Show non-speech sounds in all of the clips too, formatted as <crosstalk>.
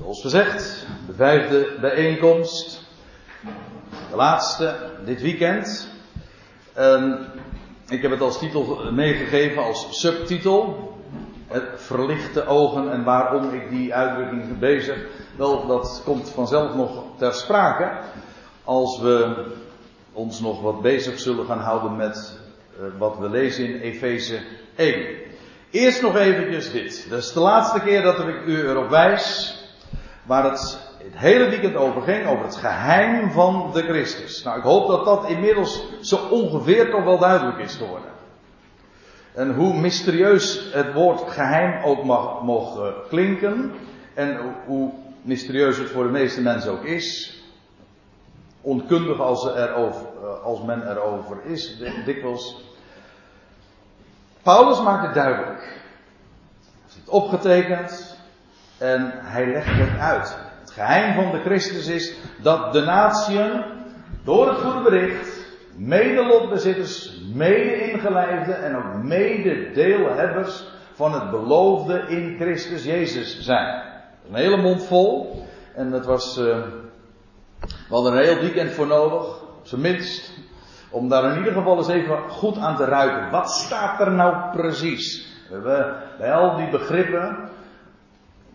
Zoals gezegd, de vijfde bijeenkomst. De laatste dit weekend. En ik heb het als titel meegegeven, als subtitel. Het verlichte ogen en waarom ik die uitdrukking bezig. Wel, dat komt vanzelf nog ter sprake. Als we ons nog wat bezig zullen gaan houden met uh, wat we lezen in Efeze 1. Eerst nog eventjes dit. Dat is de laatste keer dat ik u erop wijs waar het het hele weekend over ging, over het geheim van de Christus. Nou, ik hoop dat dat inmiddels zo ongeveer toch wel duidelijk is geworden. En hoe mysterieus het woord geheim ook mag, mogen klinken, en hoe mysterieus het voor de meeste mensen ook is, onkundig als, er over, als men erover is, dikwijls. Paulus maakt het duidelijk. Hij heeft het opgetekend en hij legt het uit. Het geheim van de Christus is dat de natieën door het goede bericht medelotbezitters, mede-ingelijfden en ook mede-deelhebbers van het beloofde in Christus Jezus zijn. Een hele mond vol. En dat was, uh, we hadden een heel weekend voor nodig, op zijn minst, om daar in ieder geval eens even goed aan te ruiken. Wat staat er nou precies? We hebben bij al die begrippen,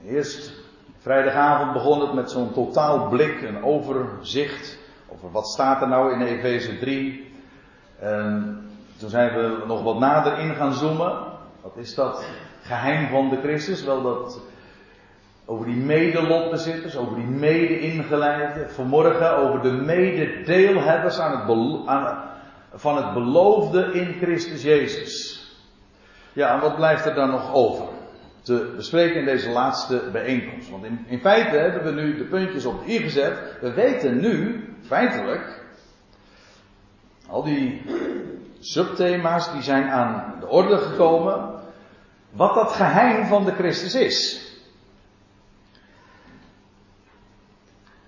eerst vrijdagavond begon het met zo'n totaal blik, een overzicht over wat staat er nou in Efeze 3. En toen zijn we nog wat nader in gaan zoomen. Wat is dat geheim van de Christus? Wel dat over die medelotbezitters, over die mede-ingeleiden. Vanmorgen over de mededeelhebbers aan het aan, van het beloofde in Christus Jezus. Ja, en wat blijft er dan nog over? Te bespreken in deze laatste bijeenkomst. Want in, feite hebben we nu de puntjes op de i gezet. We weten nu, feitelijk, al die subthema's die zijn aan de orde gekomen. Wat dat geheim van de Christus is.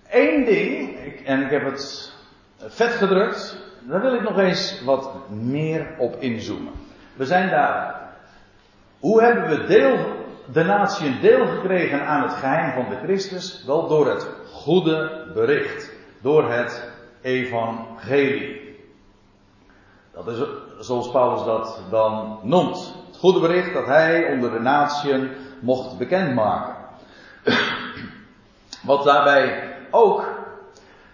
Eén ding, en ik heb het vet gedrukt, daar wil ik nog eens wat meer op inzoomen. We zijn daar. Hoe hebben we deel, de natie deel gekregen aan het geheim van de Christus? Wel door het goede bericht. Door het evangelie. Dat is zoals Paulus dat dan noemt. Het goede bericht dat hij onder de natieën mocht bekendmaken. Wat daarbij ook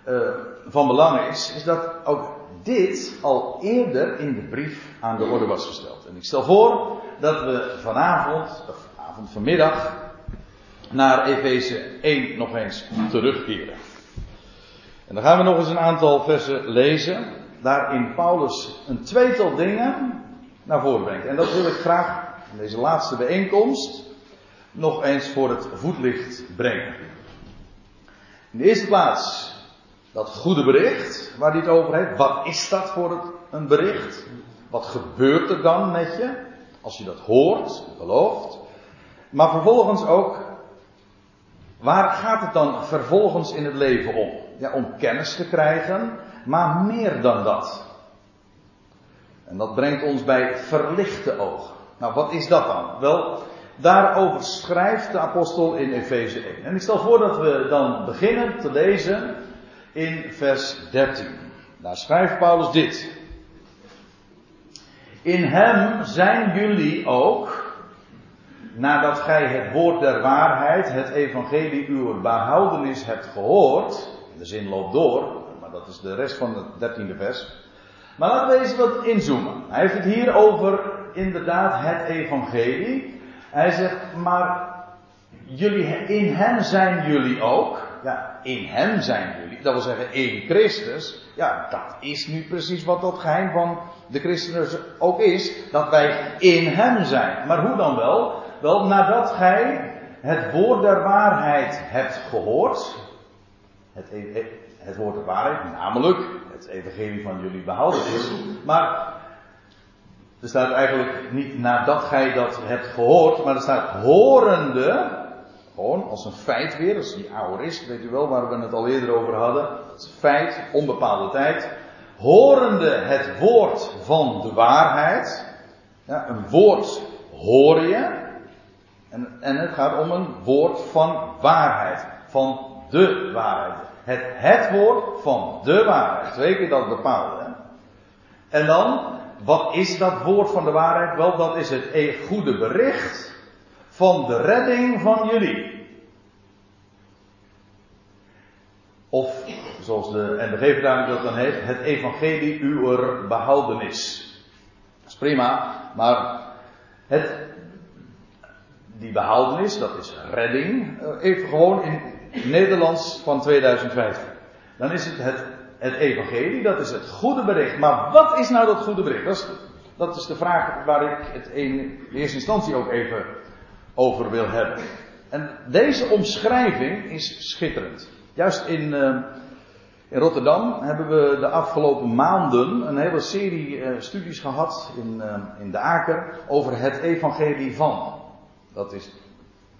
uh, van belang is, is dat ook dit al eerder in de brief aan de orde was gesteld. En ik stel voor dat we vanavond, vanmiddag, naar Efeze 1 nog eens terugkeren. En dan gaan we nog eens een aantal versen lezen, daarin Paulus een tweetal dingen naar voren brengt. En dat wil ik graag in deze laatste bijeenkomst nog eens voor het voetlicht brengen. In de eerste plaats dat goede bericht waar hij het over heeft. Wat is dat voor het, een bericht? Wat gebeurt er dan met je als je dat hoort, gelooft? Maar vervolgens ook, waar gaat het dan vervolgens in het leven om? Ja, om kennis te krijgen, maar meer dan dat. En dat brengt ons bij verlichte ogen. Nou, wat is dat dan? Wel, daarover schrijft de apostel in Efeze 1. En ik stel voor dat we dan beginnen te lezen in vers 13. Daar schrijft Paulus dit. In hem zijn jullie ook, nadat gij het woord der waarheid, het evangelie uw behoudenis hebt gehoord, de zin loopt door, maar dat is de rest van het dertiende vers. Maar laten we eens wat inzoomen. Hij heeft het hier over inderdaad het evangelie. Hij zegt, maar jullie, in hem zijn jullie ook. Ja, in hem zijn jullie. Dat wil zeggen, in Christus. Ja, dat is nu precies wat dat geheim van de christenen ook is. Dat wij in hem zijn. Maar hoe dan wel? Wel, nadat gij het woord der waarheid hebt gehoord. Het, e- het woord der waarheid, namelijk het evangelie van jullie behouden is. Maar er staat eigenlijk niet nadat gij dat hebt gehoord, maar er staat horende. Gewoon als een feit weer, als die aorist, weet u wel waar we het al eerder over hadden. Dat is feit, onbepaalde tijd. Horende het woord van de waarheid. Ja, een woord hoor je. En, en het gaat om een woord van waarheid. van de waarheid. Het, het woord van de waarheid. Twee keer dat bepaalde. Hè? En dan, wat is dat woord van de waarheid? Wel, dat is het e- goede bericht van de redding van jullie. Of, zoals de NBG-vertaling dat dan heet, het evangelie uwer behoudenis. Dat is prima, maar het, die behoudenis, dat is redding, eh, even gewoon in Nederlands van 2015. Dan is het het, evangelie, dat is het goede bericht. Maar wat is nou dat goede bericht? Dat is, dat is de vraag waar ik het in eerste instantie ook even over wil hebben. En deze omschrijving is schitterend. Juist in, uh, in Rotterdam hebben we de afgelopen maanden een hele serie uh, studies gehad in, in de Aker over het evangelie van. Dat is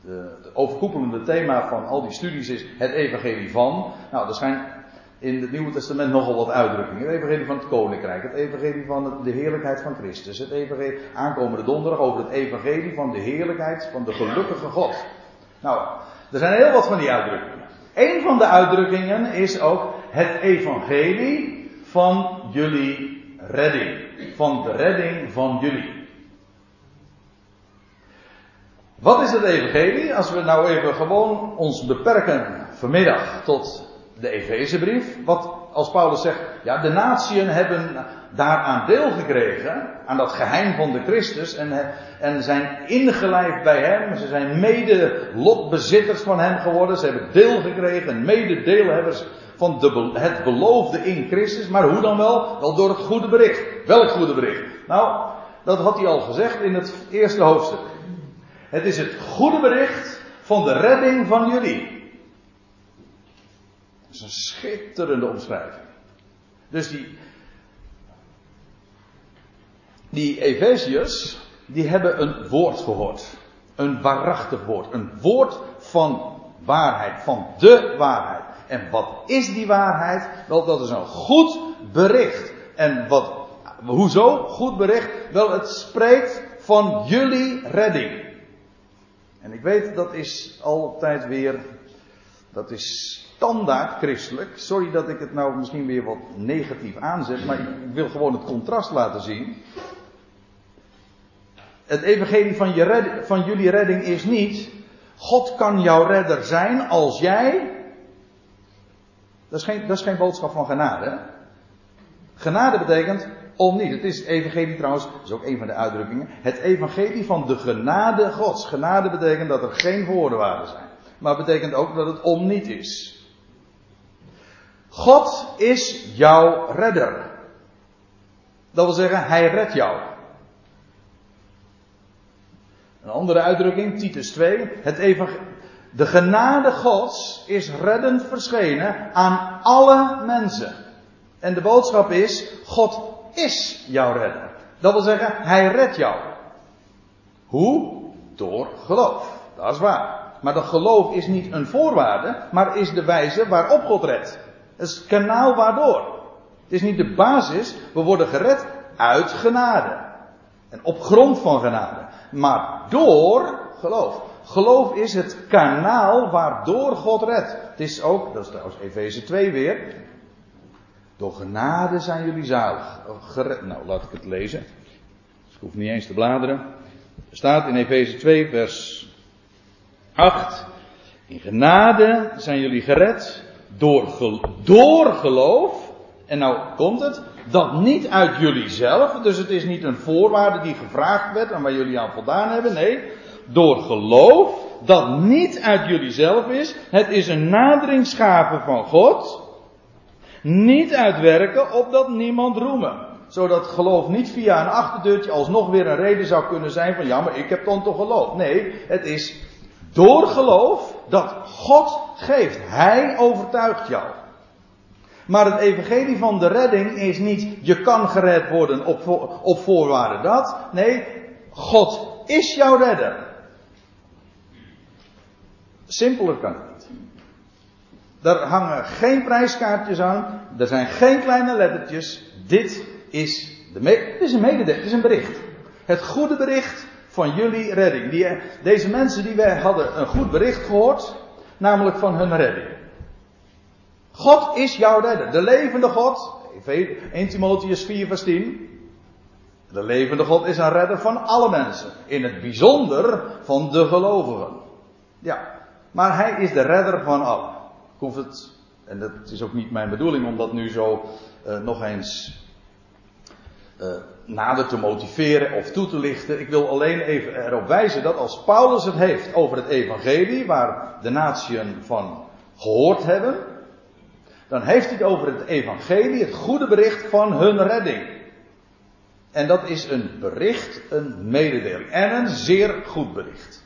het overkoepelende thema van al die studies is het evangelie van. Nou, er zijn in het Nieuwe Testament nogal wat uitdrukkingen. Het evangelie van het koninkrijk, het evangelie van de heerlijkheid van Christus, het evangelie aankomende donderdag over het evangelie van de heerlijkheid van de gelukkige God. Nou, er zijn heel wat van die uitdrukkingen. Een van de uitdrukkingen is ook het evangelie van jullie redding. Van de redding van jullie. Wat is het evangelie? Als we nou even gewoon ons beperken vanmiddag tot de Efezebrief. Wat als Paulus zegt, ja, de natieën hebben daaraan deel gekregen, aan dat geheim van de Christus, en, en zijn ingelijfd bij hem. Ze zijn mede lotbezitters van hem geworden. Ze hebben deel gekregen, mededeelhebbers van de, het beloofde in Christus. Maar hoe dan wel? Wel door het goede bericht. Welk goede bericht? Nou, dat had hij al gezegd in het eerste hoofdstuk. Het is het goede bericht van de redding van jullie. Dat is een schitterende omschrijving. Dus die, die Efeziërs, die hebben een woord gehoord. Een waarachtig woord. Een woord van waarheid. Van de waarheid. En wat is die waarheid? Wel, dat is een goed bericht. En wat, hoezo? Goed bericht? Wel, het spreekt van jullie redding. En ik weet, dat is altijd weer, dat is standaard christelijk. Sorry dat ik het nou misschien weer wat negatief aanzet, maar ik wil gewoon het contrast laten zien. Het evangelie van, je van jullie redding is niet, God kan jouw redder zijn als jij. Dat is geen, dat is geen boodschap van genade. Genade betekent om niet. Het is evangelie trouwens, dat is ook een van de uitdrukkingen. Het evangelie van de genade gods. Genade betekent dat er geen voorwaarden zijn. Maar betekent ook dat het om niet is. God is jouw redder. Dat wil zeggen, hij redt jou. Een andere uitdrukking, Titus 2. Het de genade Gods is reddend verschenen aan alle mensen. En de boodschap is, God is jouw redder. Dat wil zeggen, hij redt jou. Hoe? Door geloof. Dat is waar. Maar dat geloof is niet een voorwaarde, maar is de wijze waarop God redt. Het is het kanaal waardoor. Het is niet de basis. We worden gered uit genade. En op grond van genade. Maar door geloof. Geloof is het kanaal waardoor God redt. Het is ook, dat is trouwens Efeze 2 weer. Door genade zijn jullie zalig. Gered. Nou, laat ik het lezen. ik hoef niet eens te bladeren. Er staat in Efeze 2, vers 8. In genade zijn jullie gered door, door geloof. En nou komt het. Dat niet uit jullie zelf. Dus het is niet een voorwaarde die gevraagd werd en waar jullie aan voldaan hebben. Nee. Door geloof. Dat niet uit jullie zelf is. Het is een naderingsgave van God. Niet uitwerken opdat niemand roemen. Zodat geloof niet via een achterdeurtje alsnog weer een reden zou kunnen zijn van ja, maar ik heb dan toch geloof. Nee, het is door geloof dat God geeft. Hij overtuigt jou. Maar het evangelie van de redding is niet je kan gered worden op, op voorwaarde dat. Nee, God is jouw redder. Simpeler kan het. Daar hangen geen prijskaartjes aan. Er zijn geen kleine lettertjes. Dit is, de dit is een mededeling, dit is een bericht. Het goede bericht van jullie redding. Die, deze mensen die wij hadden een goed bericht gehoord. namelijk van hun redding. God is jouw redder, de levende God. 1 Timotheus 4 vers 10. De levende God is een redder van alle mensen. In het bijzonder van de gelovigen. Ja, maar hij is de redder van allen. Hoef het, en dat is ook niet mijn bedoeling om dat nu zo uh, nog eens uh, nader te motiveren of toe te lichten. Ik wil alleen even erop wijzen dat als Paulus het heeft over het evangelie, waar de natieën van gehoord hebben, dan heeft hij het over het evangelie, het goede bericht van hun redding. En dat is een bericht, een mededeling. En een zeer goed bericht.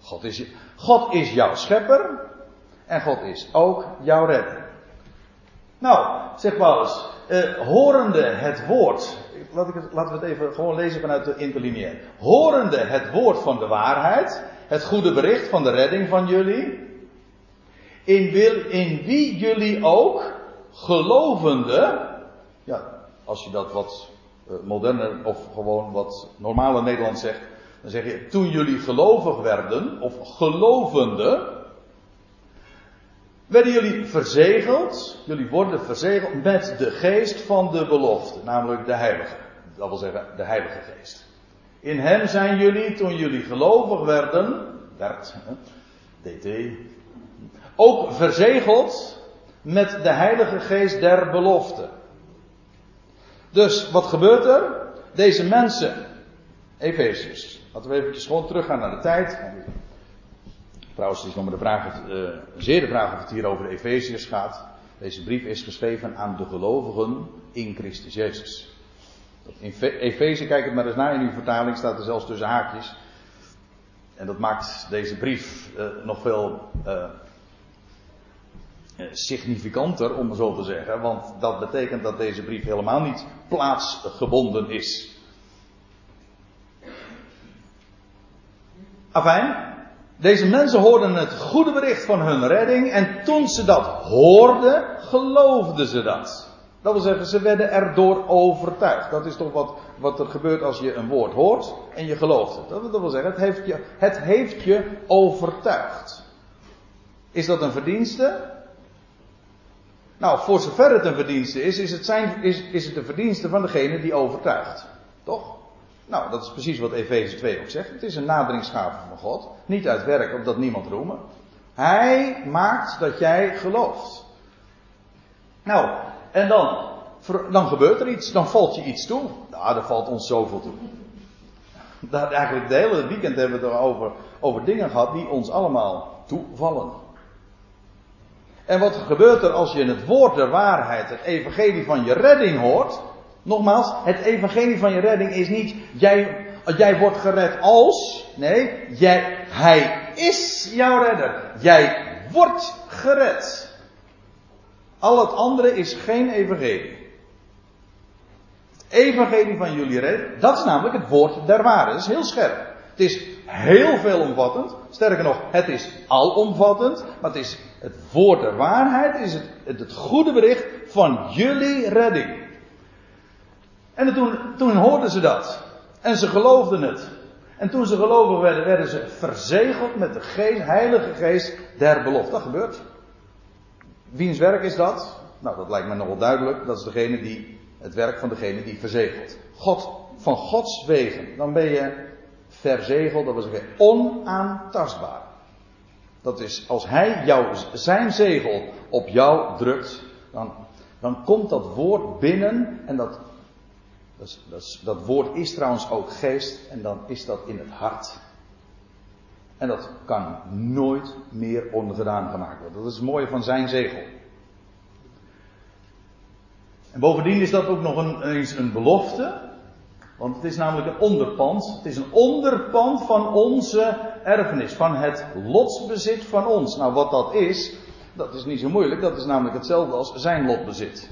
God is, God is jouw schepper. En God is ook jouw redder. Nou, zegt Paulus, uh, horende het woord. Laat ik het, laten we het even gewoon lezen vanuit de interlineair. Horende het woord van de waarheid. Het goede bericht van de redding van jullie. In, in wie jullie ook gelovende. Ja, als je dat wat uh, moderner of gewoon wat normale Nederlands zegt. Dan zeg je, toen jullie gelovig werden, of gelovende, werden jullie verzegeld, jullie worden verzegeld met de geest van de belofte, namelijk de heilige. Dat wil zeggen, de heilige geest. In hem zijn jullie, toen jullie gelovig werden, werd, dt, ook verzegeld met de heilige geest der belofte. Dus wat gebeurt er? Deze mensen, Efeziërs, laten we eventjes gewoon teruggaan naar de tijd. Trouwens, het is nog maar de vraag, uh, zeer de vraag of het hier over de Efeziërs gaat. Deze brief is geschreven aan de gelovigen in Christus Jezus. In Efeze, kijk het maar eens na in uw vertaling, staat er zelfs tussen haakjes. En dat maakt deze brief uh, nog veel uh, significanter, om het zo te zeggen. Want dat betekent dat deze brief helemaal niet plaatsgebonden is. Afijn, deze mensen hoorden het goede bericht van hun redding en toen ze dat hoorden, geloofden ze dat. Dat wil zeggen, ze werden erdoor overtuigd. Dat is toch wat, wat er gebeurt als je een woord hoort en je gelooft het. Dat, wil zeggen, het heeft, je, het heeft je overtuigd. Is dat een verdienste? Nou, voor zover het een verdienste is, is het, zijn, is, is het de verdienste van degene die overtuigt. Toch? Nou, dat is precies wat Efeze 2 ook zegt. Het is een naderingsgave van God. Niet uit werk, opdat niemand roemen. Hij maakt dat jij gelooft. Nou, en dan, dan gebeurt er iets. Dan valt je iets toe. Nou, er valt ons zoveel toe. Dat, eigenlijk de hele weekend hebben we het over, over dingen gehad die ons allemaal toevallen. En wat gebeurt er als je het woord der waarheid, het evangelie van je redding hoort? Nogmaals, het evangelie van je redding is niet jij, jij wordt gered als. Nee, jij, hij is jouw redder. Jij wordt gered. Al het andere is geen evangelie. Het evangelie van jullie redding, dat is namelijk het woord der waarheid. Dat is heel scherp. Het is heel veelomvattend. Sterker nog, het is alomvattend. Maar het is het woord der waarheid. Is het, het goede bericht van jullie redding. En toen, toen hoorden ze dat. En ze geloofden het. En toen ze gelovig werden, werden ze verzegeld met de heilige geest der belofte. Dat gebeurt. Wiens werk is dat? Nou, dat lijkt me nogal duidelijk. Dat is degene die, het werk van degene die verzegelt. God, van Gods wegen. Dan ben je verzegeld, dat wil zeggen onaantastbaar. Dat is, als hij jou, zijn zegel op jou drukt, dan, dan komt dat woord binnen en dat dat, dat, dat, woord is trouwens ook geest en dan is dat in het hart. En dat kan nooit meer ongedaan gemaakt worden. Dat is het mooie van zijn zegel. En bovendien is dat ook nog een, eens een belofte. Want het is namelijk een onderpand. Het is een onderpand van onze erfenis. Van het lotsbezit van ons. Nou, wat dat is, dat is niet zo moeilijk. Dat is namelijk hetzelfde als zijn lotbezit.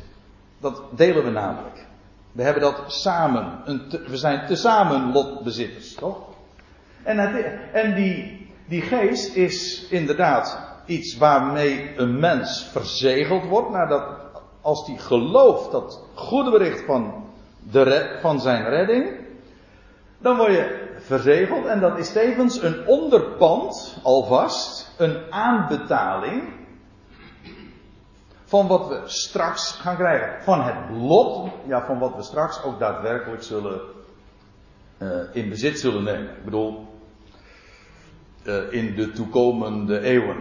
Dat delen we namelijk. We hebben dat samen. we zijn tezamen lotbezitters, toch? En, en die, die geest is inderdaad iets waarmee een mens verzegeld wordt. Nadat, als die gelooft dat goede bericht van, de, van zijn redding. Dan word je verzegeld. En dat is tevens een onderpand, alvast, een aanbetaling van wat we straks gaan krijgen. Van het lot, ja, van wat we straks ook daadwerkelijk zullen uh, in bezit zullen nemen. Ik bedoel, uh, in de toekomende eeuwen.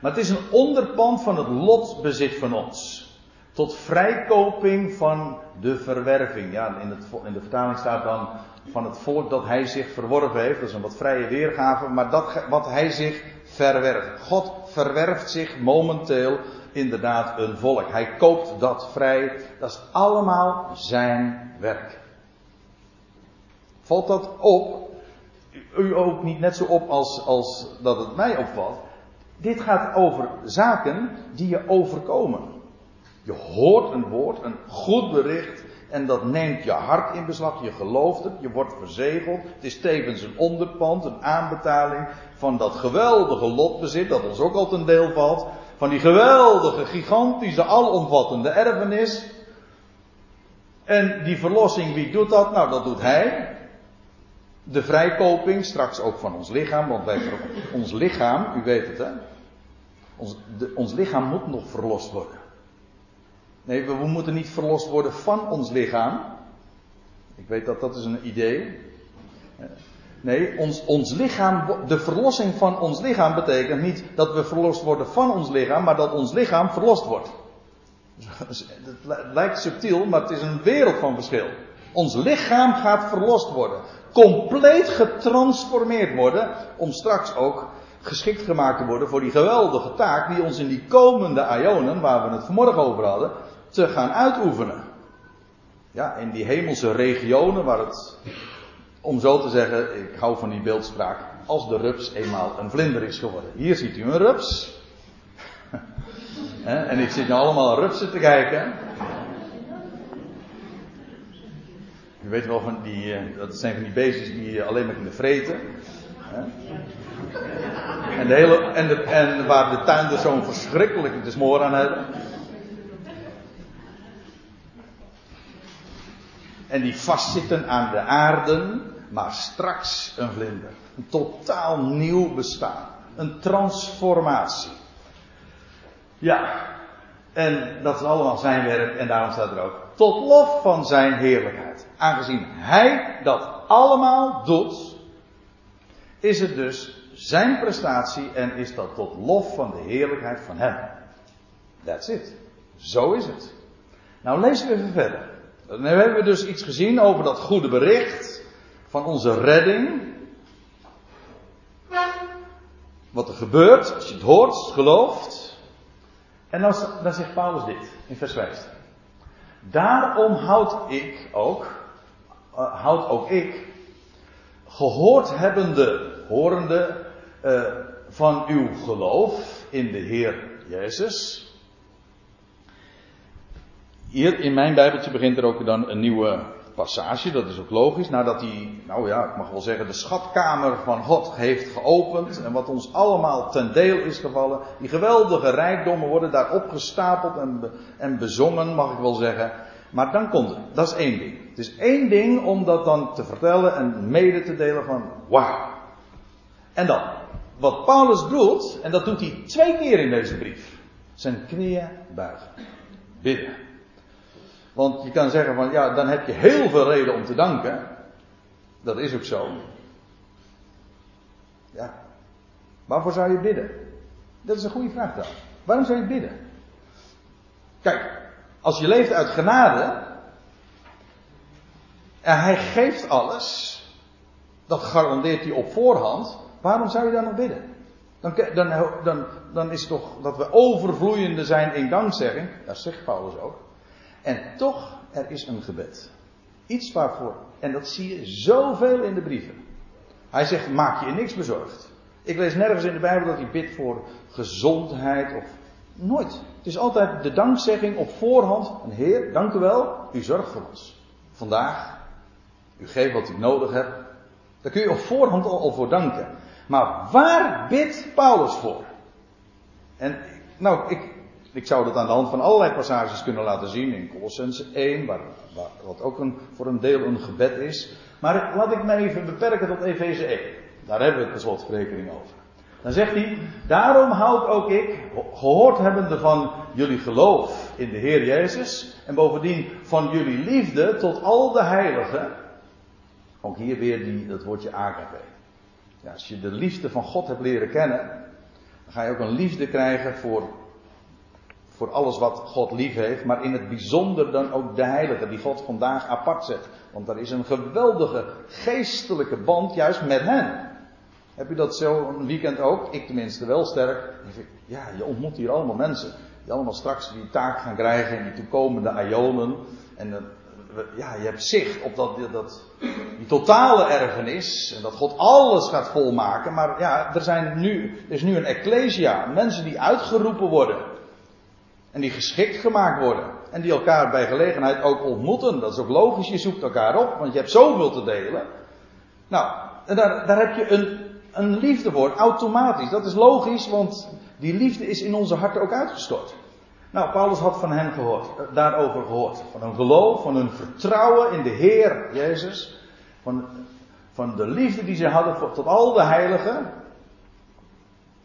Maar het is een onderpand van het lotbezit van ons. Tot vrijkoping van de verwerving. Ja, in, het, in de vertaling staat dan van het volk dat hij zich verworven heeft. Dat is een wat vrije weergave. Maar dat wat hij zich verwerft. God verwerft zich momenteel inderdaad een volk. Hij koopt dat vrij. Dat is allemaal zijn werk. Valt dat op? U ook niet net zo op als, als dat het mij opvalt. Dit gaat over zaken die je overkomen. Je hoort een woord, een goed bericht. En dat neemt je hart in beslag. Je gelooft het. Je wordt verzegeld. Het is tevens een onderpand, een aanbetaling van dat geweldige lotbezit. Dat ons ook al ten deel valt. Van die geweldige, gigantische, alomvattende erfenis. En die verlossing, wie doet dat? Nou, dat doet hij. De vrijkoping, straks ook van ons lichaam. Want wij, ons lichaam, u weet het hè. Ons, ons lichaam moet nog verlost worden. Nee, we, we, moeten niet verlost worden van ons lichaam. Ik weet dat dat is een idee. Nee, ons, ons lichaam, de verlossing van ons lichaam betekent niet dat we verlost worden van ons lichaam, maar dat ons lichaam verlost wordt. Het lijkt subtiel, maar het is een wereld van verschil. Ons lichaam gaat verlost worden. Compleet getransformeerd worden. Om straks ook geschikt gemaakt te worden voor die geweldige taak die ons in die komende ionen, waar we het vanmorgen over hadden, te gaan uitoefenen. Ja, in die hemelse regionen waar het, om zo te zeggen, ik hou van die beeldspraak, als de rups eenmaal een vlinder is geworden. Hier ziet u een rups. <laughs> en ik zit nu allemaal rupsen te kijken. U weet wel van die, eh, dat zijn van die beestjes die alleen maar kunnen vreten. En, de hele, en, de, en waar de tuinders zo'n verschrikkelijke smoor aan hebben. En die vastzitten aan de aarde, maar straks een vlinder. Een totaal nieuw bestaan. Een transformatie. Ja, en dat is allemaal zijn werk en daarom staat er ook tot lof van zijn heerlijkheid. Aangezien hij dat allemaal doet, is het dus zijn prestatie en is dat tot lof van de heerlijkheid van hem. That's it. Zo is het. Nou lezen we even verder. Dan hebben we dus iets gezien over dat goede bericht van onze redding. Wat er gebeurt als je het hoort, gelooft. En dan, zegt Paulus dit in vers 15. Daarom houd ik ook, uh, houd ook ik, gehoord hebbende, horende uh, van uw geloof in de Heer Jezus. Hier in mijn Bijbeltje begint er ook dan een nieuwe passage, dat is ook logisch, nadat hij, nou ja, ik mag wel zeggen, de schatkamer van God heeft geopend en wat ons allemaal ten deel is gevallen. Die geweldige rijkdommen worden daar opgestapeld en, en bezongen, mag ik wel zeggen. Maar dan komt het, dat is één ding. Het is één ding om dat dan te vertellen en mede te delen van, wauw. En dan, wat Paulus doet, en dat doet hij twee keer in deze brief, zijn knieën buigen. Bidden. Want je kan zeggen van ja, dan heb je heel veel reden om te danken. Dat is ook zo. Ja. Waarvoor zou je bidden? Dat is een goede vraag dan. Waarom zou je bidden? Kijk, als je leeft uit genade. En hij geeft alles. Dat garandeert hij op voorhand. Waarom zou je dan nog bidden? Dan, dan, dan, dan is het toch dat we overvloeiende zijn in dankzegging. Dat zegt Paulus ook. En toch, er is een gebed. Iets waarvoor, en dat zie je zoveel in de brieven. Hij zegt, maak je niks bezorgd. Ik lees nergens in de Bijbel dat hij bidt voor gezondheid of nooit. Het is altijd de dankzegging op voorhand. En Heer, dank u wel, u zorgt voor ons. Vandaag, u geeft wat ik nodig heb. Daar kun je op voorhand al voor danken. Maar waar bidt Paulus voor? En nou, ik, ik zou dat aan de hand van allerlei passages kunnen laten zien. In Colossens 1, waar, wat ook een, voor een deel een gebed is. Maar laat ik me even beperken tot Efeze 1. Daar hebben we het per slotverrekening over. Dan zegt hij, daarom houd ook ik, gehoord hebbende van jullie geloof in de Heer Jezus, en bovendien van jullie liefde tot al de heiligen, ook hier weer die, dat woordje AKW. Ja, als je de liefde van God hebt leren kennen, dan ga je ook een liefde krijgen voor, voor alles wat God lief heeft, maar in het bijzonder dan ook de heiligen die God vandaag apart zet. Want er is een geweldige geestelijke band juist met hen. Heb je dat zo een weekend ook? Ik tenminste wel sterk. Ja, je ontmoet hier allemaal mensen. Die allemaal straks die taak gaan krijgen in die toekomende aionen. En ja, je hebt zicht op dat, dat, die totale erfenis. En dat God alles gaat volmaken. Maar ja, er, zijn nu, er is nu een ecclesia. Mensen die uitgeroepen worden. En die geschikt gemaakt worden. En die elkaar bij gelegenheid ook ontmoeten. Dat is ook logisch. Je zoekt elkaar op. Want je hebt zoveel te delen. Nou, en daar, daar heb je een een liefde wordt, automatisch. Dat is logisch, want die liefde is in onze harten ook uitgestort. Nou, Paulus had van hen gehoord, eh, daarover gehoord. Van hun geloof, van hun vertrouwen in de Heer Jezus. Van, van de liefde die ze hadden voor, tot al de heiligen.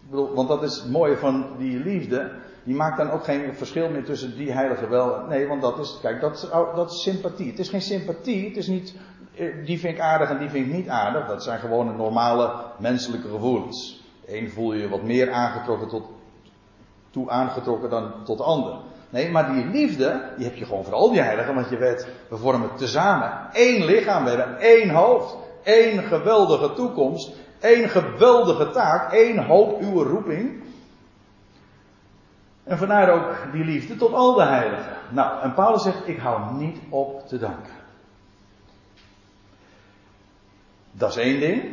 Ik bedoel, want dat is het mooie van die liefde. Die maakt dan ook geen verschil meer tussen die heiligen wel. Nee, want dat is, kijk, dat dat is sympathie. Het is geen sympathie. Het is niet eh, die vind ik aardig en die vind ik niet aardig. Dat zijn gewoon normale menselijke gevoelens. Een voel je wat meer aangetrokken tot, toe aangetrokken dan tot de ander. Nee, maar die liefde, die heb je gewoon voor al die heiligen, want je weet, we vormen tezamen één lichaam, we hebben één hoofd, één geweldige toekomst, één geweldige taak, één hoop uw roeping. En vandaar ook die liefde tot al de heiligen. Nou, en Paulus zegt, ik hou niet op te danken. Dat is één ding.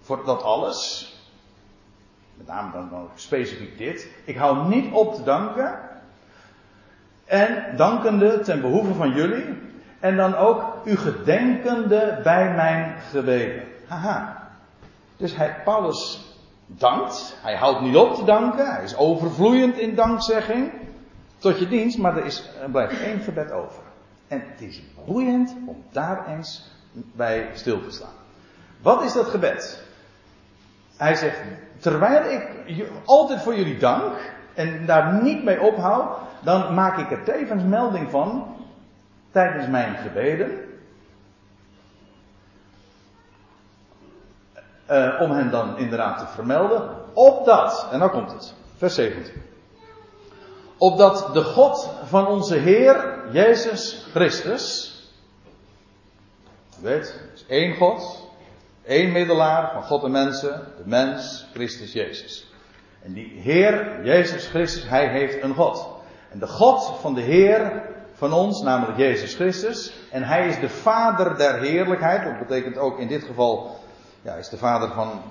Voor dat alles. Met name dan, dan specifiek dit. Ik hou niet op te danken. En dankende ten behoeve van jullie. En dan ook u gedenkende bij mijn gebeden. Haha. Dus hij, Paulus dankt. Hij houdt niet op te danken. Hij is overvloeiend in dankzegging. Tot je dienst. Maar er, is, blijft één gebed over. En het is boeiend om daar eens bij stil te staan. Wat is dat gebed? Hij zegt, terwijl ik altijd voor jullie dank en daar niet mee ophoud, dan maak ik er tevens melding van tijdens mijn gebeden. Uh, om hen dan inderdaad te vermelden. Opdat, en dan komt het, vers 17. Opdat de God van onze Heer Jezus Christus. U weet, is één God. Eén middelaar van God en mensen, de mens, Christus Jezus. En die Heer, Jezus Christus, hij heeft een God. En de God van de Heer van ons, namelijk Jezus Christus, en hij is de Vader der heerlijkheid. Dat betekent ook in dit geval, ja, is de Vader van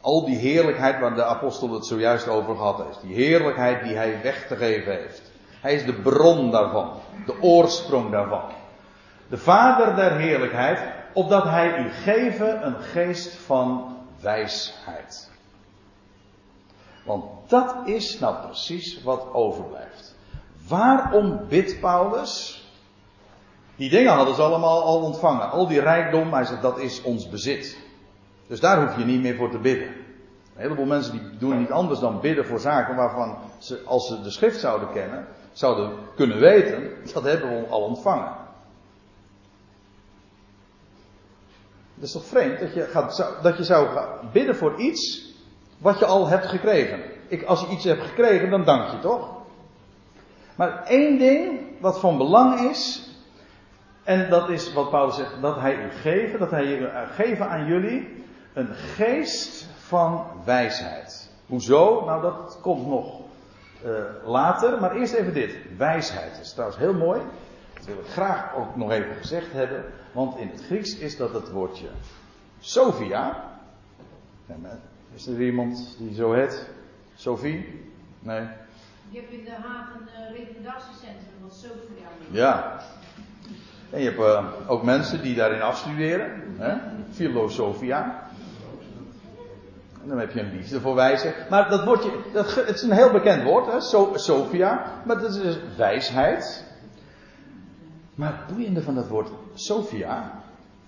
al die heerlijkheid waar de apostel het zojuist over gehad heeft. Die heerlijkheid die hij weg te geven heeft. Hij is de bron daarvan, de oorsprong daarvan. De Vader der heerlijkheid, opdat hij u geven een geest van wijsheid. Want dat is nou precies wat overblijft. Waarom bidt Paulus? Die dingen hadden ze allemaal al ontvangen. Al die rijkdom, hij zegt dat is ons bezit. Dus daar hoef je niet meer voor te bidden. Een heleboel mensen die doen niet anders dan bidden voor zaken waarvan ze, als ze de schrift zouden kennen, zouden kunnen weten, dat hebben we al ontvangen. Het is toch vreemd dat je, gaat, dat je zou bidden voor iets wat je al hebt gekregen. Ik, als je iets hebt gekregen, dan dank je toch? Maar één ding wat van belang is, en dat is wat Paulus zegt, dat hij u geven, dat hij u geven aan jullie een geest van wijsheid. Hoezo? Nou, dat komt nog uh, later, maar eerst even dit. Wijsheid. Dat is trouwens heel mooi. Dat wil ik graag ook nog even gezegd hebben. Want in het Grieks is dat het woordje Sophia. Is er iemand die zo heet? Sophie? Nee. Je hebt in de haven een uh, revalidatiecentrum wat Sophia Ja. En je hebt uh, ook mensen die daarin afstuderen. Hè? Filosofia. En dan heb je een liefde voor wijzen. Maar dat woordje, dat, het is een heel bekend woord, hè? So, Sophia. Maar dat is dus wijsheid. Maar het boeiende van dat woord Sophia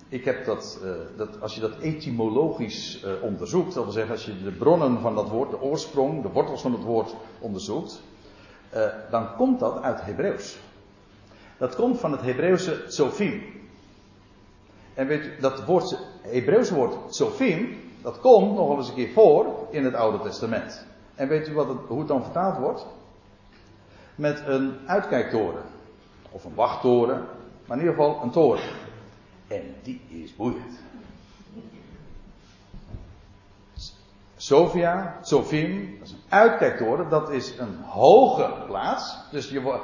ik heb dat, uh, dat, als je dat etymologisch uh, onderzoekt, dat wil zeggen als je de bronnen van dat woord, de oorsprong, de wortels van het woord onderzoekt, dan komt dat uit Hebreeuws. Dat komt van het Hebreeuwse tsofim. En weet je, dat woord, Hebreeuwse woord tsofim, dat komt nog wel eens een keer voor in het Oude Testament. En weet u wat het, hoe het dan vertaald wordt? Met een uitkijktoren. Of een wachttoren. Maar in ieder geval een toren. En die is boeiend. Sofia, Sofim, dat is een uitkijktoren, dat is een hoge plaats. Dus je,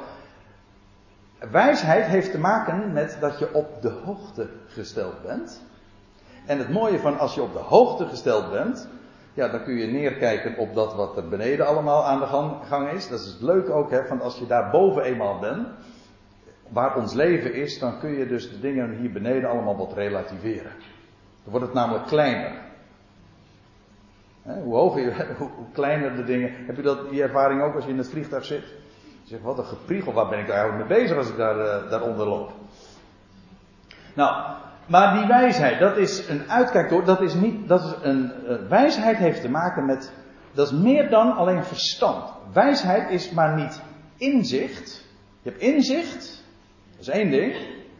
wijsheid heeft te maken met dat je op de hoogte gesteld bent. En het mooie van als je op de hoogte gesteld bent, ja, dan kun je neerkijken op dat wat er beneden allemaal aan de gang, is. Dat is het leuke ook, hè, van als je daar boven eenmaal bent, waar ons leven is, dan kun je dus de dingen hier beneden allemaal wat relativeren. Dan wordt het namelijk kleiner. hoe hoger je, <laughs> hoe, kleiner de dingen. Heb je dat, die ervaring ook als je in het vliegtuig zit? Je zegt, wat een gepriegel, waar ben ik eigenlijk mee bezig als ik daar, uh, daaronder loop? Nou, maar die wijsheid, dat is een uitkijk dat is niet, dat is een, uh, wijsheid heeft te maken met, dat is meer dan alleen verstand. Wijsheid is maar niet inzicht. Je hebt inzicht, dat is één ding.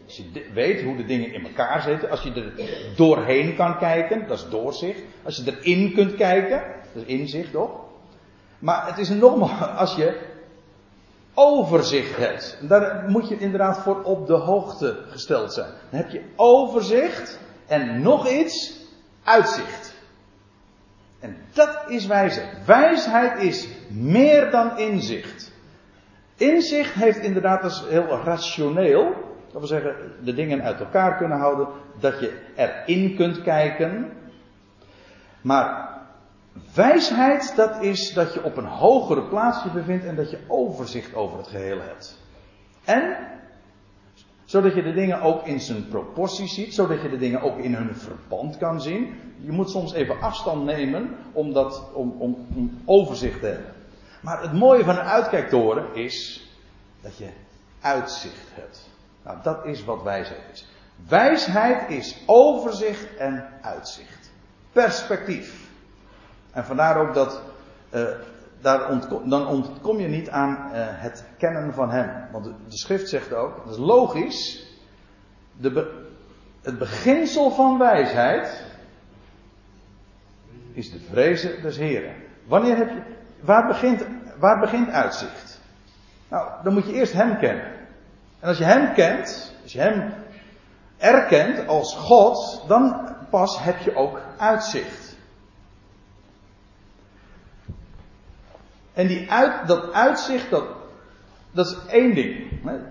Als je weet hoe de dingen in elkaar zitten, als je er doorheen kan kijken, dat is doorzicht. Als je erin kunt kijken, dat is inzicht toch? Maar het is nogmaals, <laughs> als je overzicht hebt. Daar moet je inderdaad voor op de hoogte gesteld zijn. Dan heb je overzicht en nog iets, uitzicht. En dat is wijsheid. Wijsheid is meer dan inzicht. Inzicht heeft inderdaad, is heel rationeel. Dat wil zeggen, de dingen uit elkaar kunnen houden. Dat je erin kunt kijken. Maar Wijsheid, dat is dat je op een hogere plaats je bevindt en dat je overzicht over het geheel hebt. En, zodat je de dingen ook in zijn proportie ziet, zodat je de dingen ook in hun verband kan zien. Je moet soms even afstand nemen om, dat, om, om, om overzicht te hebben. Maar het mooie van een uitkijktoren is dat je uitzicht hebt. Nou, dat is wat wijsheid is. Wijsheid is overzicht en uitzicht. Perspectief. En vandaar ook dat, uh, daar dan ontkom je niet aan uh, het kennen van Hem. Want de, de, schrift zegt ook, dat is logisch, de het beginsel van wijsheid is de vrezen des Heren. Wanneer heb je, waar begint, waar begint uitzicht? Nou, dan moet je eerst Hem kennen. En als je Hem kent, als je Hem erkent als God, dan pas heb je ook uitzicht. En die uit, dat uitzicht, dat, dat is één ding.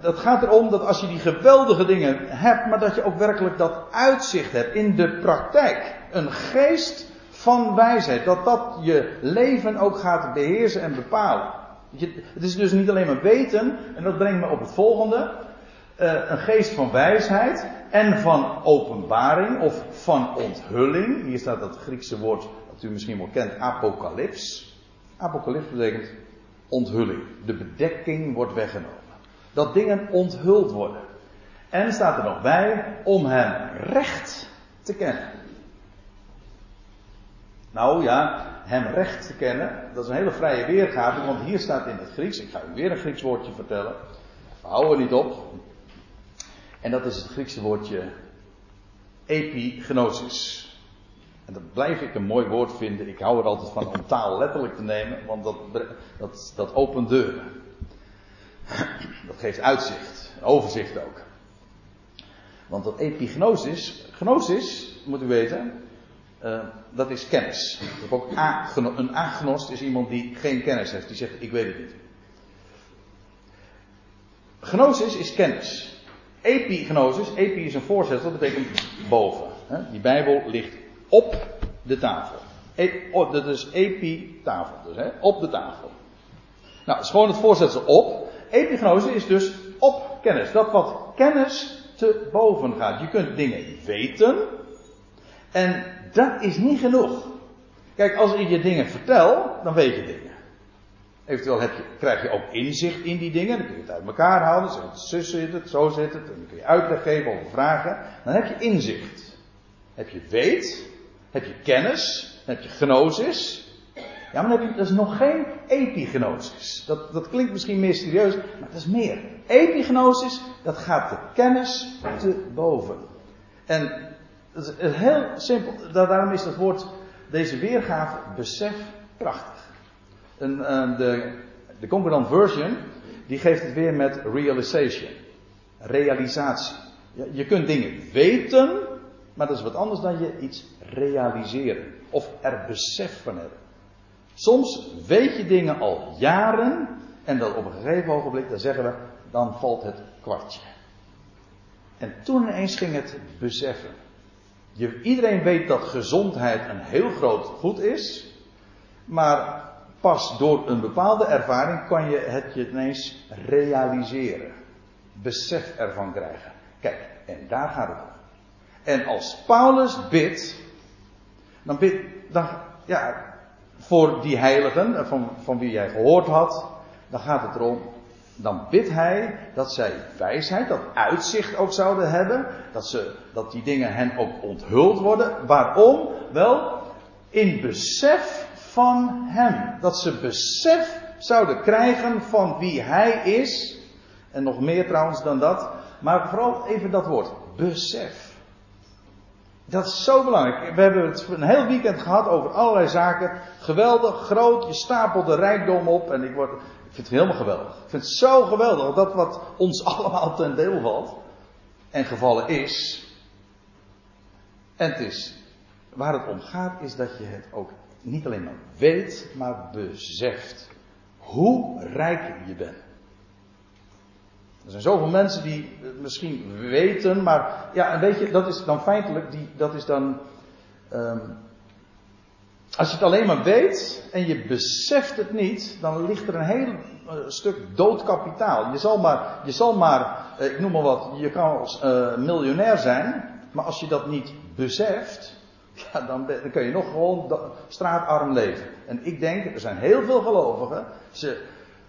Dat gaat erom dat als je die geweldige dingen hebt, maar dat je ook werkelijk dat uitzicht hebt in de praktijk. Een geest van wijsheid. Dat dat je leven ook gaat beheersen en bepalen. Het is dus niet alleen maar weten, en dat brengt me op het volgende. Uh, een geest van wijsheid en van openbaring of van onthulling. Hier staat dat Griekse woord dat u misschien wel kent, apocalyps. Apocalyps betekent onthulling. De bedekking wordt weggenomen. Dat dingen onthuld worden. En staat er nog bij om hem recht te kennen. Nou ja, hem recht te kennen, dat is een hele vrije weergave, want hier staat in het Grieks, ik ga u weer een Grieks woordje vertellen, we houden niet op. En dat is het Griekse woordje epignosis. En dat blijf ik een mooi woord vinden. Ik hou er altijd van om taal letterlijk te nemen, want dat, dat, dat opent deuren. Dat geeft uitzicht, overzicht ook. Want dat epignosis, gnosis, moet u weten, uh, dat is kennis. Dat ook een agnost is iemand die geen kennis heeft, die zegt ik weet het niet. Gnosis is kennis. Epignosis, epi is een voorzetsel, dat betekent boven. Die Bijbel ligt op de tafel. E dat is epitafel, dus hè, op de tafel. Nou, het is gewoon het voorzetsel op. Epignose is dus op kennis. Dat wat kennis te boven gaat. Je kunt dingen weten. En dat is niet genoeg. Kijk, als ik je dingen vertel, dan weet je dingen. Eventueel heb je, krijg je ook inzicht in die dingen. Dan kun je het uit elkaar halen. Zo zit het, zo zit het. En dan kun je uitleg geven over vragen. Dan heb je inzicht. Heb je weet. Heb je kennis. Heb je gnosis. Ja, maar heb je, dat is nog geen epignosis. Dat, dat klinkt misschien mysterieus, maar dat is meer. Epignosis, dat gaat de kennis te boven. En het is heel simpel. Daarom is dat woord, deze weergave, besef, prachtig. En, uh, de, de Concordant Version, die geeft het weer met realization. Realisatie. Je kunt dingen weten, maar dat is wat anders dan je iets realiseren. Of er besef van hebben. Soms weet je dingen al jaren en dan op een gegeven ogenblik, dan zeggen we, dan valt het kwartje. En toen ineens ging het beseffen. Je, iedereen weet dat gezondheid een heel groot goed is, maar pas door een bepaalde ervaring kan je het je ineens realiseren. Besef ervan krijgen. Kijk, en daar gaat het om. En als Paulus bidt, dan bidt, dan, ja, voor die heiligen, van, van wie jij gehoord had, dan gaat het erom, dan bidt hij dat zij wijsheid, dat uitzicht ook zouden hebben, dat, ze, dat die dingen hen ook onthuld worden. Waarom? Wel, in besef van hem. Dat ze besef zouden krijgen van wie hij is. En nog meer trouwens dan dat. Maar vooral even dat woord, besef. Dat is zo belangrijk. We hebben het een heel weekend gehad over allerlei zaken. Geweldig, groot, je stapelt de rijkdom op. En ik, word, ik vind het helemaal geweldig. Ik vind het zo geweldig dat wat ons <laughs> allemaal ten deel valt. En gevallen is. En het is. Waar het om gaat is dat je het ook niet alleen maar weet, maar beseft. Hoe rijk je bent. Er zijn zoveel mensen die misschien weten, maar ja, weet je, dat is dan feitelijk, die, dat is dan. Um, als je het alleen maar weet en je beseft het niet, dan ligt er een heel uh, stuk dood kapitaal. Je zal maar, je zal maar uh, ik noem maar wat, je kan als uh, miljonair zijn, maar als je dat niet beseft, <laughs> ja, dan, dan kun je nog gewoon straatarm leven. En ik denk, er zijn heel veel gelovigen, ze,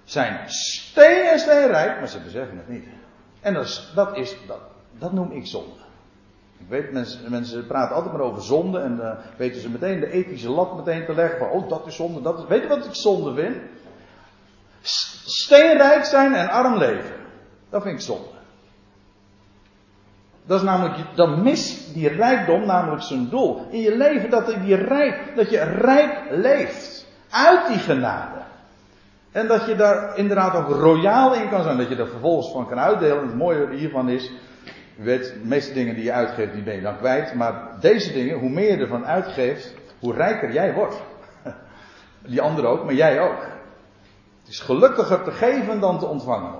zijn steen en steenrijk, maar ze beseffen het niet. En dat, is, dat, dat, noem ik zonde. Ik weet, mensen, mensen praten altijd maar over zonde en uh, weten ze meteen de ethische lat meteen te leggen van, oh dat is zonde, dat is, weet je wat ik zonde vind? Steenrijk zijn en arm leven. Dat vind ik zonde. Dat is namelijk, dan mist die rijkdom namelijk zijn doel. In je leven dat, die rijk, dat je rijk leeft. Uit die genade. En dat je daar inderdaad ook royaal in kan zijn. Dat je er vervolgens van kan uitdelen. En het mooie hiervan is. Weet, de meeste dingen die je uitgeeft, die ben je dan kwijt. Maar deze dingen, hoe meer je ervan uitgeeft, hoe rijker jij wordt. <laughs> Die anderen ook, maar jij ook. Het is gelukkiger te geven dan te ontvangen.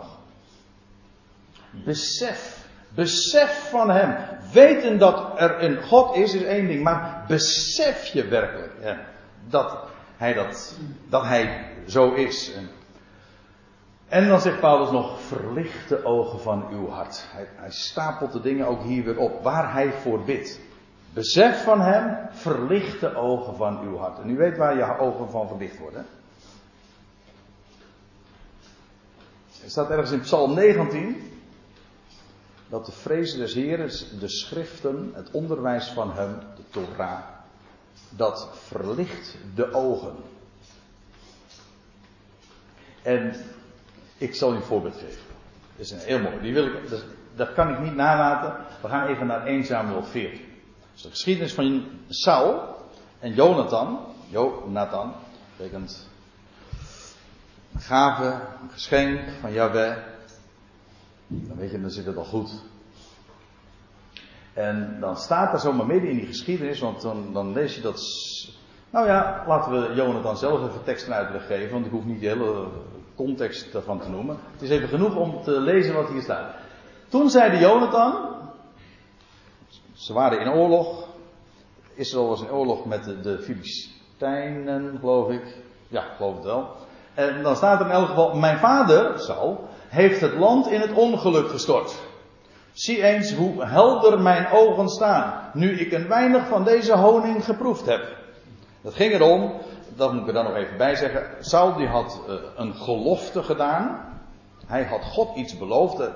Besef. Besef van Hem. Weten dat er een God is, is één ding. Maar besef je werkelijk dat Hij dat, dat Hij zo is. En, dan zegt Paulus nog, verlicht de ogen van uw hart. Hij, hij stapelt de dingen ook hier weer op, waar hij voor bidt. Besef van hem, verlicht de ogen van uw hart. En u weet waar je ogen van verlicht worden. Er staat ergens in Psalm 19 dat de vrees des Heren, de schriften, het onderwijs van hem, de Torah, dat verlicht de ogen. En ik zal u een voorbeeld geven. Dat is een heel mooi. Die wil ik, dat, kan ik niet nalaten. We gaan even naar 1 Samuel 14. Dat is de geschiedenis van Saul en Jonathan. Jonathan betekent een gave, een geschenk van Yahweh. Dan weet je, dan zit het al goed. En dan staat er zomaar midden in die geschiedenis, want dan, dan lees je dat. Nou ja, laten we Jonathan zelf even tekst en uitleg geven, want ik hoef niet de hele context daarvan te noemen. Het is even genoeg om te lezen wat hier staat. Toen zeide Jonathan, ze waren in oorlog, Israël was in oorlog met de, de Filistijnen, geloof ik. Ja, geloof het wel. En dan staat er in elk geval, mijn vader, Saul, heeft het land in het ongeluk gestort. Zie eens hoe helder mijn ogen staan, nu ik een weinig van deze honing geproefd heb. Dat ging erom, dat moet ik er dan nog even bij zeggen. Saul die had uh, een gelofte gedaan. Hij had God iets beloofd. Uh,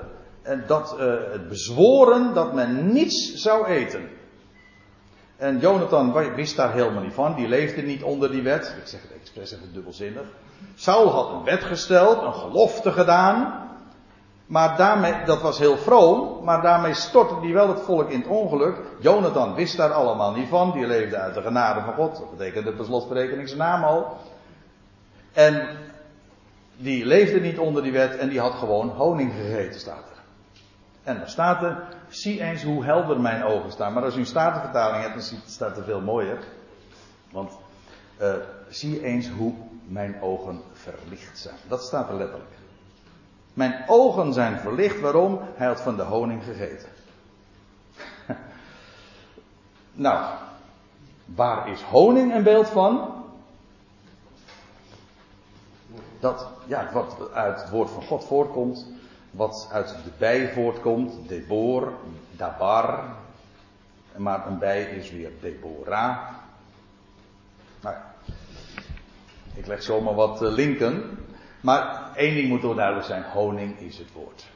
en dat uh, het bezworen dat men niets zou eten. En Jonathan wist daar helemaal niet van. Die leefde niet onder die wet. Ik zeg het expres even dubbelzinnig. Saul had een wet gesteld, een gelofte gedaan. Maar daarmee, dat was heel vroom, maar daarmee stortte hij wel het volk in het ongeluk. Jonathan wist daar allemaal niet van, die leefde uit de genade van God. Dat betekende per slotverrekening zijn naam al. En die leefde niet onder die wet en die had gewoon honing gegeten, staat er. En dan staat er, zie eens hoe helder mijn ogen staan. Maar als u een statenvertaling hebt, dan staat er veel mooier. Want, uh, zie eens hoe mijn ogen verlicht zijn. Dat staat er letterlijk. Mijn ogen zijn verlicht. Waarom? Hij had van de honing gegeten. <laughs> nou, waar is honing een beeld van? Dat, ja, wat uit het woord van God voortkomt, wat uit de bij voortkomt, Debor, Dabar, maar een bij is weer Deborah. Nou, ik leg zomaar wat eh, linken. Maar één ding moet duidelijk zijn: honing is het woord.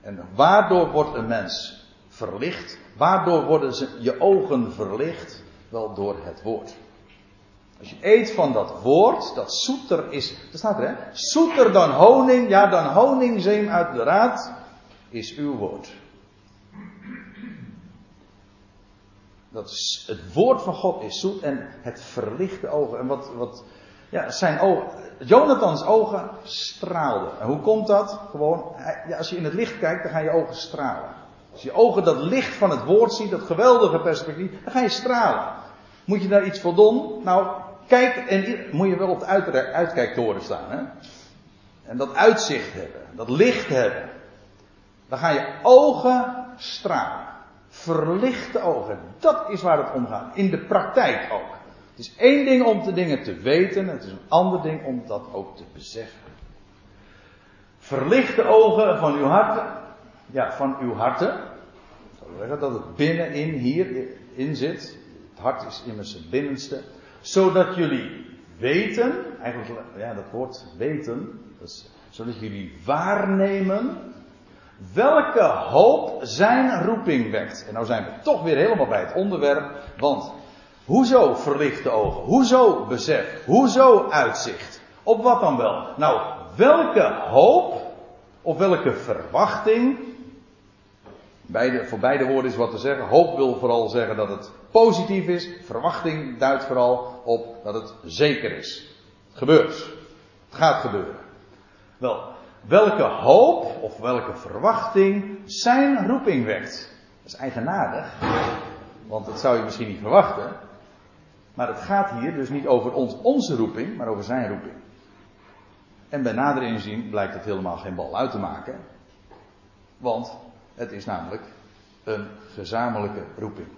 En waardoor wordt een mens verlicht? Waardoor worden ze, je ogen verlicht? Wel door het woord. Als je eet van dat woord, dat zoeter is, dat staat er hè, zoeter dan honing, ja dan honingzeem uit de raad, is uw woord. Dat is, het woord van God is zoet en het verlicht de ogen. En wat, wat ja, zijn ogen, Jonathans ogen straalden. En hoe komt dat? Gewoon, ja, als je in het licht kijkt, dan gaan je ogen stralen. Als je ogen dat licht van het woord ziet, dat geweldige perspectief, dan ga je stralen. Moet je daar iets voor doen? Nou, kijk, en moet je wel op de uit, uitkijktoren staan. Hè? En dat uitzicht hebben, dat licht hebben. Dan gaan je ogen stralen. Verlichte ogen. Dat is waar het om gaat. In de praktijk ook. Het is één ding om de dingen te weten, het is een ander ding om dat ook te beseffen. Verlicht de ogen van uw harten, ja, van uw harten. Dat het binnenin hierin zit. Het hart is immers het binnenste. Zodat jullie weten, eigenlijk, ja, dat woord weten, zodat jullie waarnemen welke hoop zijn roeping wekt. En nou zijn we toch weer helemaal bij het onderwerp, want Hoezo verlichte ogen? Hoezo besef? Hoezo uitzicht? Op wat dan wel? Nou, welke hoop of welke verwachting? Voor beide woorden is wat te zeggen. Hoop wil vooral zeggen dat het positief is. Verwachting duidt vooral op dat het zeker is. Het gebeurt. Het gaat gebeuren. Wel, welke hoop of welke verwachting zijn roeping wekt? Dat is eigenaardig. Want dat zou je misschien niet verwachten. Maar het gaat hier dus niet over ons, onze roeping, maar over zijn roeping. En bij nader inzien blijkt het helemaal geen bal uit te maken. Want het is namelijk een gezamenlijke roeping.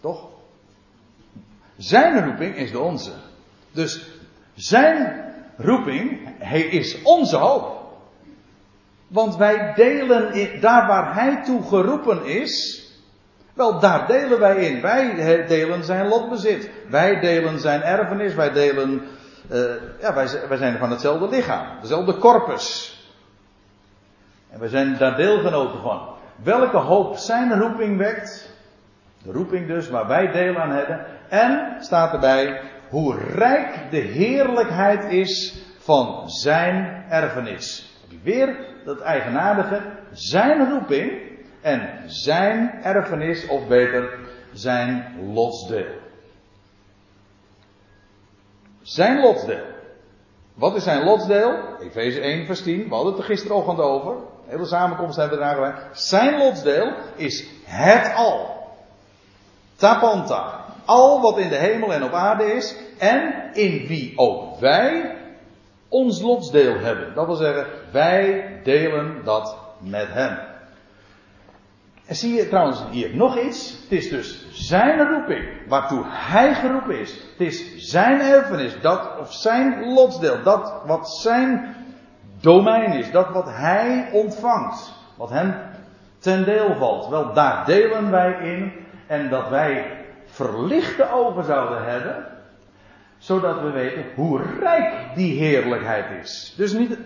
Toch? Zijn roeping is de onze. Dus zijn roeping, hij is onze hoop. Want wij delen daar waar hij toe geroepen is, wel, daar delen wij in. Wij delen zijn lotbezit. Wij delen zijn erfenis. Wij delen. Uh, ja, wij, wij zijn van hetzelfde lichaam. Dezelfde corpus. En wij zijn daar deelgenoten van. Welke hoop zijn roeping wekt. De roeping dus, waar wij deel aan hebben. En staat erbij hoe rijk de heerlijkheid is van zijn erfenis. Weer dat eigenaardige. Zijn roeping en zijn erfenis, of beter, zijn lotsdeel. Zijn lotsdeel. Wat is zijn lotsdeel? Efeze 1 vers 10, we hadden het er gisterochtend over. De hele samenkomst hebben we eraan gewerkt. Zijn lotsdeel is het al. Tapanta. Al wat in de hemel en op aarde is. En in wie ook wij ons lotsdeel hebben. Dat wil zeggen, wij delen dat met hem. En zie je trouwens hier nog iets? Het is dus zijn roeping, waartoe hij geroepen is. Het is zijn erfenis, dat, of zijn lotsdeel, dat wat zijn domein is, dat wat hij ontvangt, wat hem ten deel valt. Wel, daar delen wij in en dat wij verlichte ogen zouden hebben, zodat we weten hoe rijk die heerlijkheid is. Dus niet,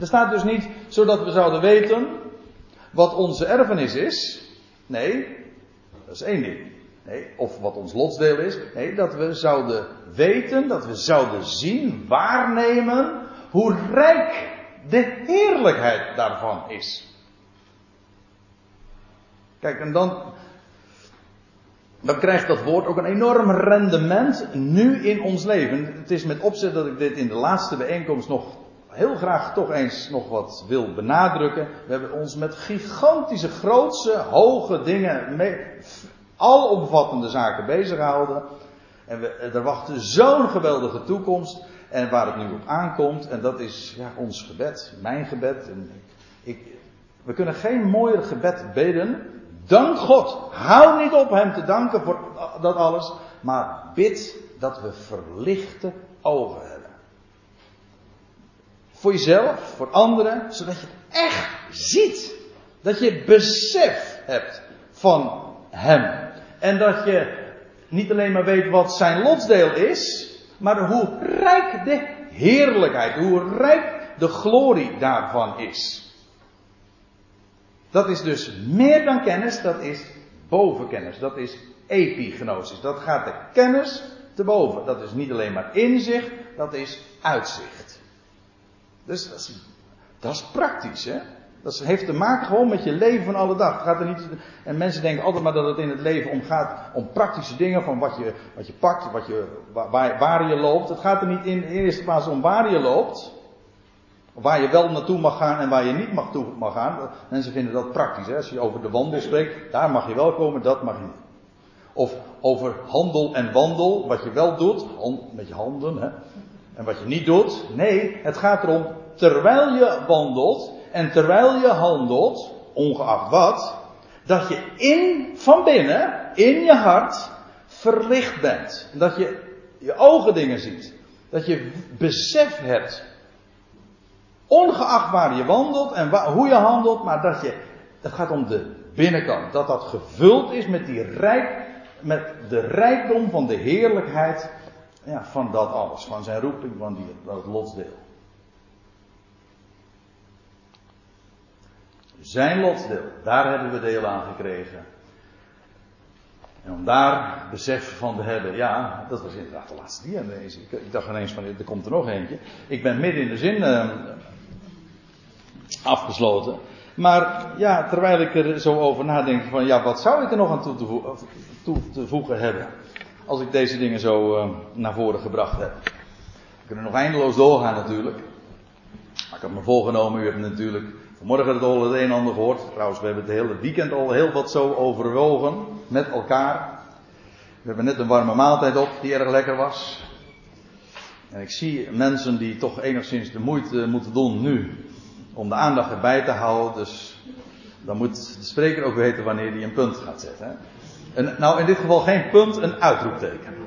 er staat dus niet zodat we zouden weten wat onze erfenis is. Nee, dat is één ding. Nee, of wat ons lotsdeel is. Nee, dat we zouden weten, dat we zouden zien, waarnemen hoe rijk de heerlijkheid daarvan is. Kijk, en dan, dan krijgt dat woord ook een enorm rendement nu in ons leven. Het is met opzet dat ik dit in de laatste bijeenkomst nog heel graag toch eens nog wat wil benadrukken. We hebben ons met gigantische, grootse, hoge dingen, mee, alomvattende zaken bezig gehouden. En we, er wacht zo'n geweldige toekomst. En waar het nu op aankomt, en dat is ja, ons gebed, mijn gebed. En ik, we kunnen geen mooier gebed bidden. Dank God. Hou niet op Hem te danken voor dat alles. Maar bid dat we verlichte ogen hebben. Voor jezelf, voor anderen, zodat je het echt ziet. Dat je besef hebt van Hem. En dat je niet alleen maar weet wat zijn lotsdeel is, maar hoe rijk de heerlijkheid, hoe rijk de glorie daarvan is. Dat is dus meer dan kennis, dat is bovenkennis, dat is epignosis. Dat gaat de kennis te boven. Dat is niet alleen maar inzicht, dat is uitzicht. Dus dat is, dat is praktisch, hè? Dat heeft te maken gewoon met je leven van alle dag. Gaat er niet, en mensen denken altijd maar dat het in het leven om gaat om praktische dingen, van wat je, wat je pakt, wat je, waar, waar je loopt. Het gaat er niet in de eerste plaats om waar je loopt. Waar je wel naartoe mag gaan en waar je niet mag, toe mag gaan. Mensen vinden dat praktisch. Hè? Als je over de wandel spreekt, daar mag je wel komen, dat mag niet. Of over handel en wandel, wat je wel doet, met je handen, hè? En wat je niet doet. Nee, het gaat erom, terwijl je wandelt, en terwijl je handelt, ongeacht wat, dat je in, van binnen, in je hart, verlicht bent. Dat je je ogen dingen ziet. Dat je besef hebt. Ongeacht waar je wandelt en hoe je handelt, maar dat je, het gaat om de binnenkant. Dat dat gevuld is met die rijk, met de rijkdom van de heerlijkheid ja, van dat alles. Van zijn roeping, van die, dat lotsdeel. Zijn lotsdeel, daar hebben we deel aan gekregen. En om daar besef van te hebben, ja, dat was inderdaad de laatste die aan deze. Ik, dacht ineens van, er komt er nog eentje. Ik ben midden in de zin uh, afgesloten. Maar ja, terwijl ik er zo over nadenk van, ja, wat zou ik er nog aan toe te voegen hebben? Als ik deze dingen zo uh, naar voren gebracht heb. We kunnen nog eindeloos doorgaan natuurlijk. Maar ik heb me voorgenomen, u hebt natuurlijk Vanmorgen het al het een en ander gehoord. Trouwens, we hebben het hele weekend al heel wat zo overwogen met elkaar. We hebben net een warme maaltijd op die erg lekker was. En ik zie mensen die toch enigszins de moeite moeten doen nu om de aandacht erbij te houden. Dus dan moet de spreker ook weten wanneer hij een punt gaat zetten. Hè? En, nou, in dit geval geen punt, een uitroepteken.